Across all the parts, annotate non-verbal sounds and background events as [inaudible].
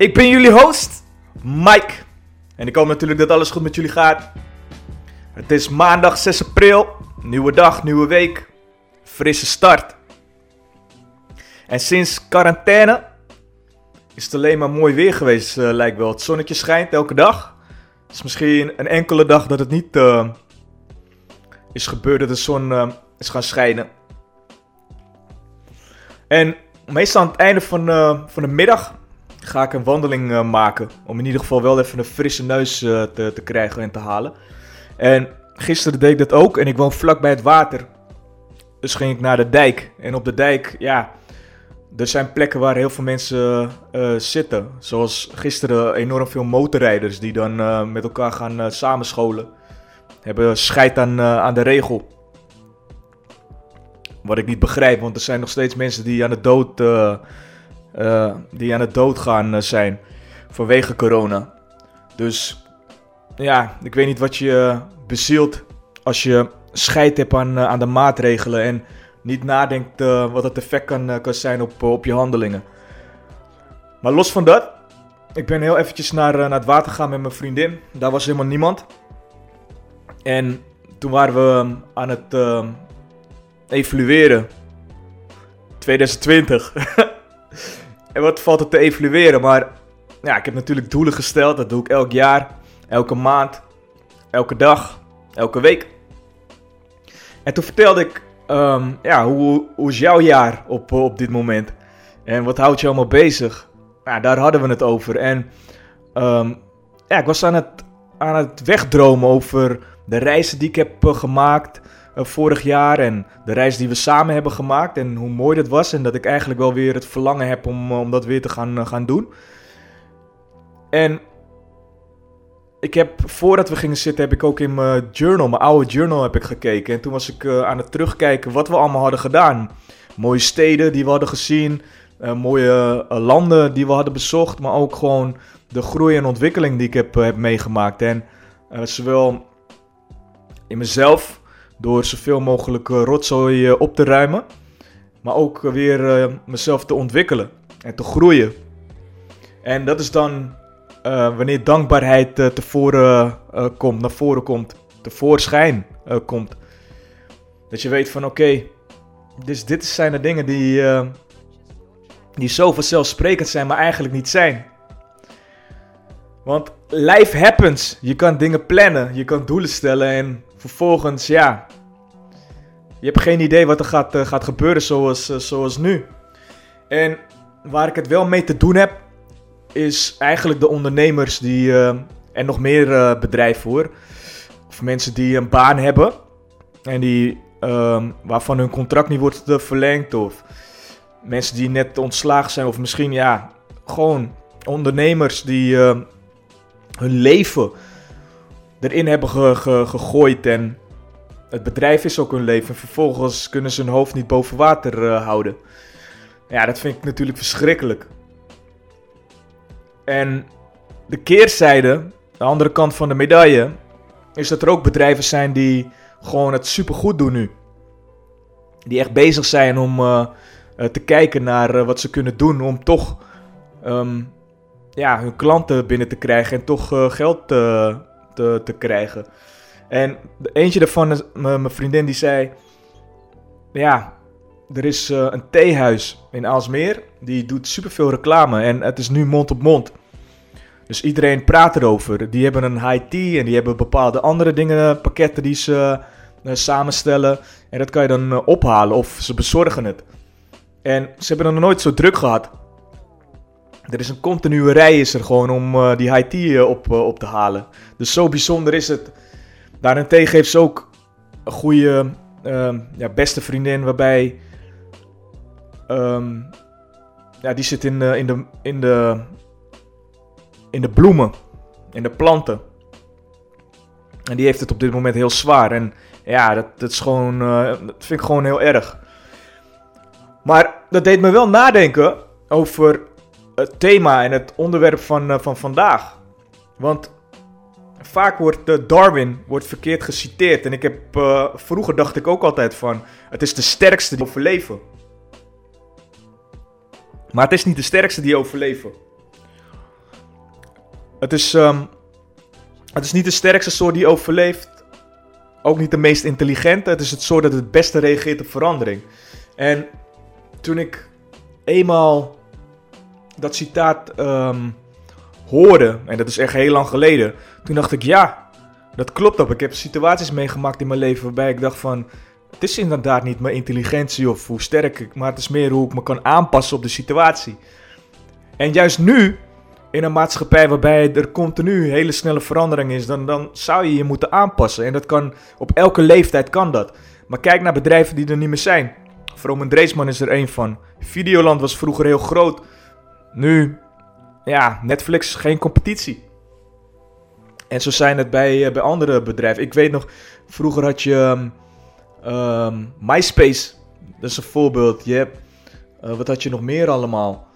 Ik ben jullie host, Mike. En ik hoop natuurlijk dat alles goed met jullie gaat. Het is maandag 6 april, nieuwe dag, nieuwe week, frisse start. En sinds quarantaine is het alleen maar mooi weer geweest, uh, lijkt wel. Het zonnetje schijnt elke dag. Het is misschien een enkele dag dat het niet uh, is gebeurd dat de zon uh, is gaan schijnen. En meestal aan het einde van, van de middag ga ik een wandeling maken. Om in ieder geval wel even een frisse neus te, te krijgen en te halen. En gisteren deed ik dat ook en ik woon vlak bij het water. Dus ging ik naar de dijk. En op de dijk, ja, er zijn plekken waar heel veel mensen uh, zitten. Zoals gisteren enorm veel motorrijders die dan met elkaar gaan samenscholen. Hebben scheid aan, aan de regel. Wat ik niet begrijp, want er zijn nog steeds mensen die aan de dood, die aan het dood gaan zijn vanwege corona. Dus ja, ik weet niet wat je bezielt als je scheid hebt aan, aan de maatregelen en niet nadenkt wat het effect kan, kan zijn op, op je handelingen. Maar los van dat, ik ben heel eventjes naar, naar het water gegaan met mijn vriendin. Daar was helemaal niemand. En toen waren we aan het evalueren. 2020. [laughs] en wat valt er te evalueren? Maar ja, ik heb natuurlijk doelen gesteld. Dat doe ik elk jaar, elke maand, elke dag, elke week. En toen vertelde ik Um, ja, hoe, hoe is jouw jaar op, op dit moment? En wat houdt je allemaal bezig? Daar hadden we het over. En um, ja, ik was aan het, aan het wegdromen over de reizen die ik heb uh, gemaakt vorig jaar. En de reis die we samen hebben gemaakt. En hoe mooi dat was. En dat ik eigenlijk wel weer het verlangen heb om, om dat weer te gaan, uh, gaan doen. En ik heb, voordat we gingen zitten, heb ik ook in mijn journal, mijn oude journal, heb ik gekeken. En toen was ik aan het terugkijken wat we allemaal hadden gedaan. Mooie steden die we hadden gezien, mooie landen die we hadden bezocht, maar ook gewoon de groei en ontwikkeling die ik heb, heb meegemaakt. En zowel in mezelf, door zoveel mogelijk rotzooi op te ruimen, maar ook weer mezelf te ontwikkelen en te groeien. En dat is dan wanneer dankbaarheid komt, naar voren komt, tevoorschijn komt. Dat je weet van oké, dus dit zijn de dingen die, die zo vanzelfsprekend zijn, maar eigenlijk niet zijn. Want life happens. Je kan dingen plannen, je kan doelen stellen en vervolgens, ja, je hebt geen idee wat er gaat, gaat gebeuren zoals, zoals nu. En waar ik het wel mee te doen heb, is eigenlijk de ondernemers die, uh, en nog meer bedrijven hoor, of mensen die een baan hebben en die, um, waarvan hun contract niet wordt verlengd, of mensen die net ontslagen zijn, of misschien ja, gewoon ondernemers die hun leven erin hebben ge ge gegooid en het bedrijf is ook hun leven. Vervolgens kunnen ze hun hoofd niet boven water houden. Ja, dat vind ik natuurlijk verschrikkelijk. En de keerzijde, de andere kant van de medaille, is dat er ook bedrijven zijn die gewoon het supergoed doen nu. Die echt bezig zijn om uh, te kijken naar wat ze kunnen doen om toch um, ja, hun klanten binnen te krijgen en toch geld te, te, te, krijgen. En eentje daarvan, mijn vriendin, die zei: Ja, er is een theehuis in Aalsmeer. Die doet superveel reclame en het is nu mond op mond. Dus iedereen praat erover. Die hebben een high tea en die hebben bepaalde andere dingen, pakketten die ze uh, samenstellen. En dat kan je dan uh, ophalen of ze bezorgen het. En ze hebben nog nooit zo druk gehad. Er is een continue rij is er gewoon om uh, die high tea op, op te halen. Dus zo bijzonder is het. Daarentegen heeft ze ook een goede ehm, ja, beste vriendin waarbij um, ja, die zit in, in, de, in, de, in de bloemen, in de planten. En die heeft het op dit moment heel zwaar. En ja, dat, dat is gewoon, dat vind ik gewoon heel erg. Maar dat deed me wel nadenken over het thema en het onderwerp van, van vandaag. Want vaak wordt Darwin wordt verkeerd geciteerd. En ik heb, uh, vroeger dacht ik ook altijd van, het is de sterkste die overleven. Maar het is niet de sterkste die overleven. Het is, um, het is niet de sterkste soort die overleeft. Ook niet de meest intelligente. Het is het soort dat het beste reageert op verandering. En toen ik eenmaal dat citaat um, hoorde, en dat is echt heel lang geleden, toen dacht ik ja, dat klopt ook. Ik heb situaties meegemaakt in mijn leven waarbij ik dacht van, het is inderdaad niet mijn intelligentie of hoe sterk ik, maar het is meer hoe ik me kan aanpassen op de situatie. En juist nu, in een maatschappij waarbij er continu hele snelle verandering is, dan, dan zou je je moeten aanpassen. En dat kan, op elke leeftijd kan dat. Maar kijk naar bedrijven die er niet meer zijn. Vroom Dreesman is er één van. Videoland was vroeger heel groot. Nu ja, Netflix geen competitie. En zo zijn het bij, eh, bij andere bedrijven. Ik weet nog, vroeger had je um, um, MySpace. Dat is een voorbeeld. Je hebt, uh, wat had je nog meer allemaal?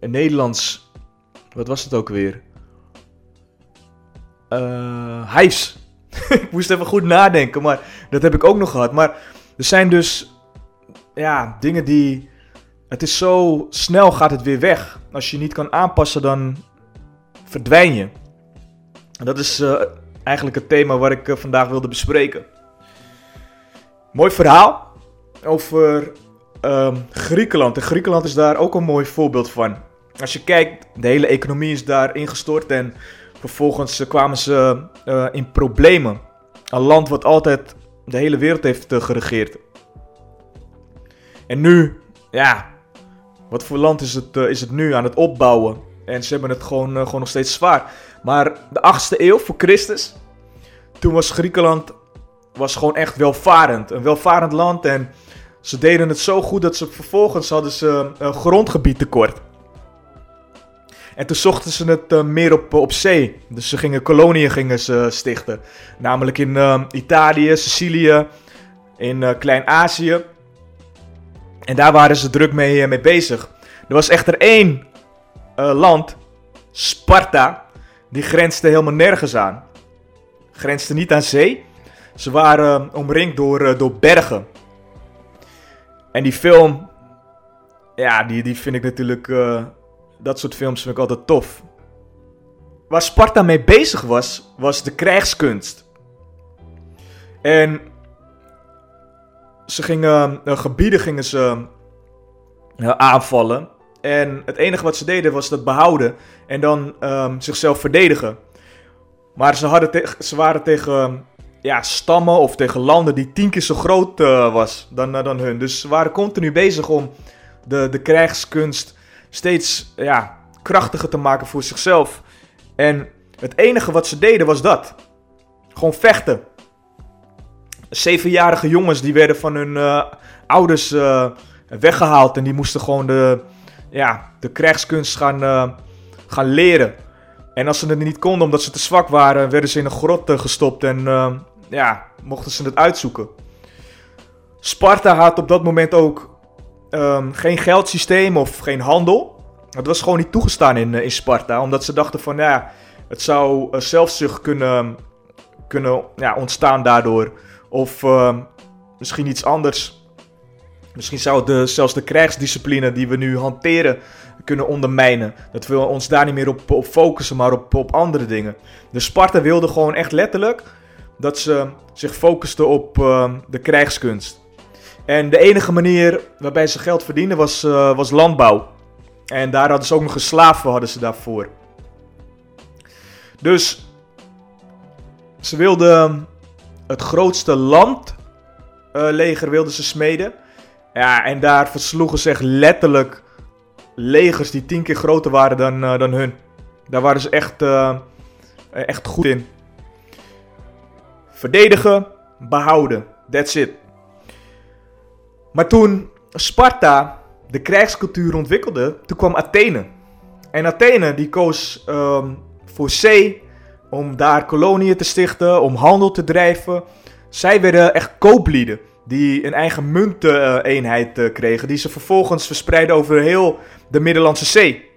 In Nederlands, wat was het ook weer? Uh, Hives. [laughs] ik moest even goed nadenken, maar dat heb ik ook nog gehad. Maar er zijn dus ja, dingen die het is zo snel gaat het weer weg. Als je niet kan aanpassen, dan verdwijn je. En dat is uh, eigenlijk het thema waar ik uh, vandaag wilde bespreken. Mooi verhaal over um, Griekenland. En Griekenland is daar ook een mooi voorbeeld van. Als je kijkt, de hele economie is daar ingestort en vervolgens uh, kwamen ze in problemen. Een land wat altijd de hele wereld heeft geregeerd. En nu, ja, wat voor land is het, uh, is het nu aan het opbouwen? En ze hebben het gewoon, uh, gewoon nog steeds zwaar. Maar de 8e eeuw voor Christus, toen was Griekenland was gewoon echt welvarend. Een welvarend land en ze deden het zo goed dat ze vervolgens hadden ze een grondgebied tekort. En toen zochten ze het meer op, op zee. Dus ze gingen koloniën gingen ze stichten. Namelijk in Italië, Sicilië, in Klein-Azië. En daar waren ze druk mee, mee bezig. Er was echter één land, Sparta, die grensde helemaal nergens aan. Grensde niet aan zee. Ze waren omringd door, door bergen. En die film, ja, die, die vind ik natuurlijk dat soort films vind ik altijd tof. Waar Sparta mee bezig was, was de krijgskunst. En ze gingen, uh, gebieden gingen ze uh, aanvallen. En het enige wat ze deden was dat behouden en dan um, zichzelf verdedigen. Maar ze, hadden ze waren tegen ja, stammen of tegen landen die tien keer zo groot uh, was dan, dan hun. Dus ze waren continu bezig om de, de krijgskunst steeds ja, krachtiger te maken voor zichzelf. En het enige wat ze deden was dat. Gewoon vechten. Zevenjarige jongens die werden van hun uh, ouders uh, weggehaald. En die moesten gewoon de, ja, de krijgskunst gaan, uh, gaan leren. En als ze het niet konden omdat ze te zwak waren, werden ze in een grot gestopt. En ja, mochten ze het uitzoeken. Sparta had op dat moment ook um, geen geldsysteem of geen handel. Het was gewoon niet toegestaan in, in Sparta, omdat ze dachten van ja, het zou zelfzucht kunnen, kunnen ja, ontstaan daardoor. Of uh, misschien iets anders. Misschien zou de, zelfs de krijgsdiscipline die we nu hanteren kunnen ondermijnen. Dat we ons daar niet meer op, op focussen, maar op, op andere dingen. Dus Sparta wilde gewoon echt letterlijk dat ze zich focusten op uh, de krijgskunst. En de enige manier waarbij ze geld verdienden was, uh, was landbouw. En daar hadden ze ook nog een slaven hadden ze daarvoor. Dus ze wilden het grootste landleger uh, wilden ze smeden. Ja, en daar versloegen ze echt letterlijk legers die tien keer groter waren dan, uh, dan hun. Daar waren ze echt, uh, echt goed in. Verdedigen, behouden. That's it. Maar toen Sparta de krijgscultuur ontwikkelde, toen kwam Athene. En Athene die koos ehm, voor zee, om daar koloniën te stichten, om handel te drijven. Zij werden echt kooplieden die een eigen munteenheid uh, kregen, die ze vervolgens verspreidden over heel de Middellandse Zee.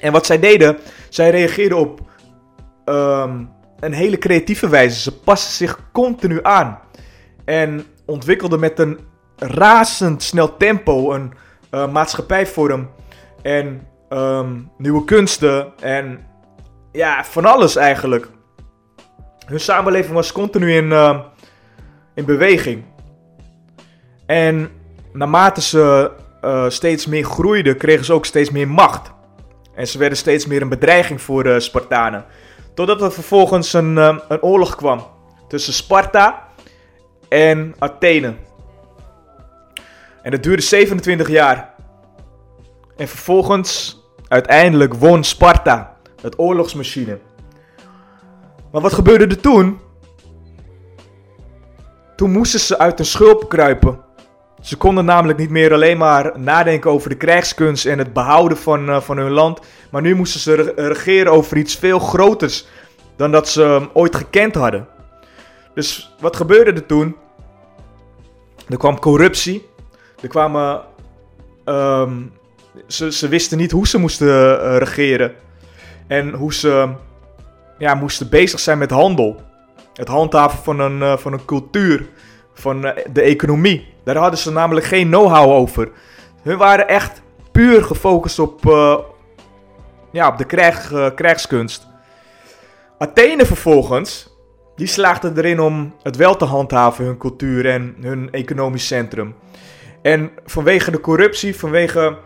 En wat zij deden, zij reageerden op um, een hele creatieve wijze. Ze passen zich continu aan en ontwikkelden met een razendsnel tempo een uh, maatschappijvorm en um, nieuwe kunsten en ja, van alles eigenlijk. Hun samenleving was continu in, uh, in beweging. En naarmate ze uh, steeds meer groeiden, kregen ze ook steeds meer macht. En ze werden steeds meer een bedreiging voor de Spartanen. Totdat er vervolgens een, uh, een oorlog kwam tussen Sparta en Athene. En dat duurde 27 jaar. En vervolgens, uiteindelijk won Sparta, het oorlogsmachine. Maar wat gebeurde er toen? Toen moesten ze uit hun schulp kruipen. Ze konden namelijk niet meer alleen maar nadenken over de krijgskunst en het behouden van, uh, van hun land. Maar nu moesten ze regeren over iets veel groters dan dat ze um, ooit gekend hadden. Dus wat gebeurde er toen? Er kwam corruptie. Er kwamen. Um, ze, ze wisten niet hoe ze moesten uh, regeren. En hoe ze ja, moesten bezig zijn met handel. Het handhaven van een, uh, van een cultuur. Van uh, de economie. Daar hadden ze namelijk geen know-how over. Hun waren echt puur gefocust op, ja, op de krijg, krijgskunst. Athene vervolgens die slaagden erin om het wel te handhaven, hun cultuur en hun economisch centrum. En vanwege de corruptie, vanwege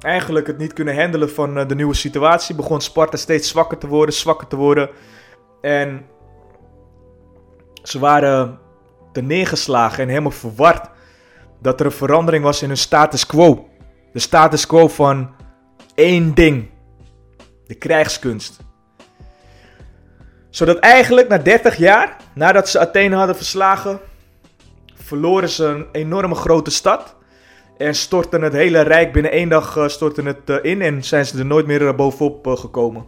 eigenlijk het niet kunnen handelen van eh, de nieuwe situatie, begon Sparta steeds zwakker te worden, zwakker te worden. En ze waren te neergeslagen en helemaal verward dat er een verandering was in hun status quo. De status quo van één ding: de krijgskunst zodat eigenlijk na 30 jaar, nadat ze Athene hadden verslagen, verloren ze een enorme grote stad. En stortten het hele rijk binnen één dag uh, stortten het uh, in en zijn ze er nooit meer uh, bovenop gekomen.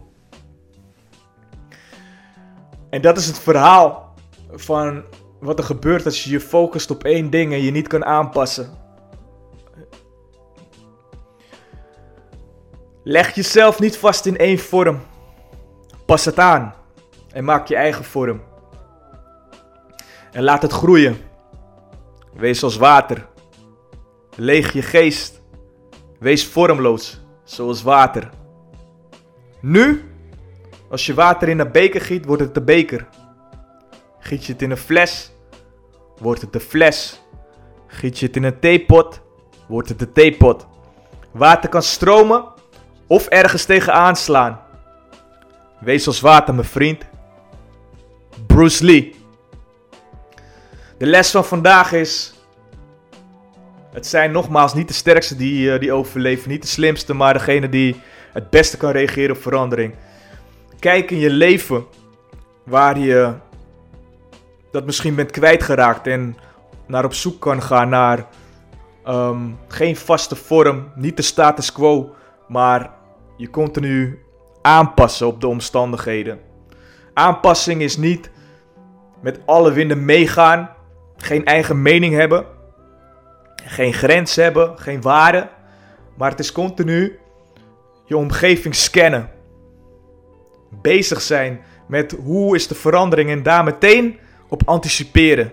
En dat is het verhaal van wat er gebeurt als je je focust op één ding en je niet kan aanpassen. Leg jezelf niet vast in één vorm. Pas het aan. En maak je eigen vorm. En laat het groeien. Wees als water. Leeg je geest. Wees vormloos, zoals water. Nu, als je water in een beker giet, wordt het de beker. Giet je het in een fles, wordt het de fles. Giet je het in een theepot, wordt het de theepot. Water kan stromen of ergens tegenaan slaan. Wees als water, mijn vriend. Bruce Lee. De les van vandaag is. Het zijn nogmaals niet de sterkste die, uh, die overleven, niet de slimste, maar degene die het beste kan reageren op verandering. Kijk in je leven waar je dat misschien bent kwijtgeraakt en naar op zoek kan gaan naar um, geen vaste vorm, niet de status quo, maar je continu aanpassen op de omstandigheden. Aanpassing is niet met alle winden meegaan, geen eigen mening hebben, geen grens hebben, geen waarde, maar het is continu je omgeving scannen. Bezig zijn met hoe is de verandering en daar meteen op anticiperen.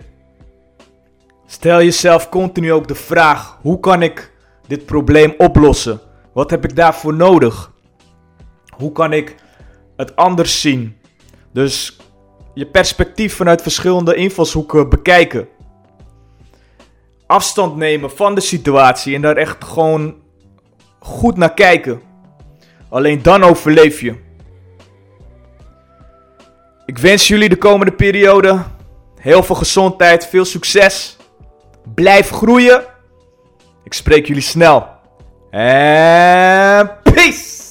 Stel jezelf continu ook de vraag: hoe kan ik dit probleem oplossen? Wat heb ik daarvoor nodig? Hoe kan ik het anders zien? Dus je perspectief vanuit verschillende invalshoeken bekijken. Afstand nemen van de situatie en daar echt gewoon goed naar kijken. Alleen dan overleef je. Ik wens jullie de komende periode heel veel gezondheid, veel succes. Blijf groeien. Ik spreek jullie snel. En peace!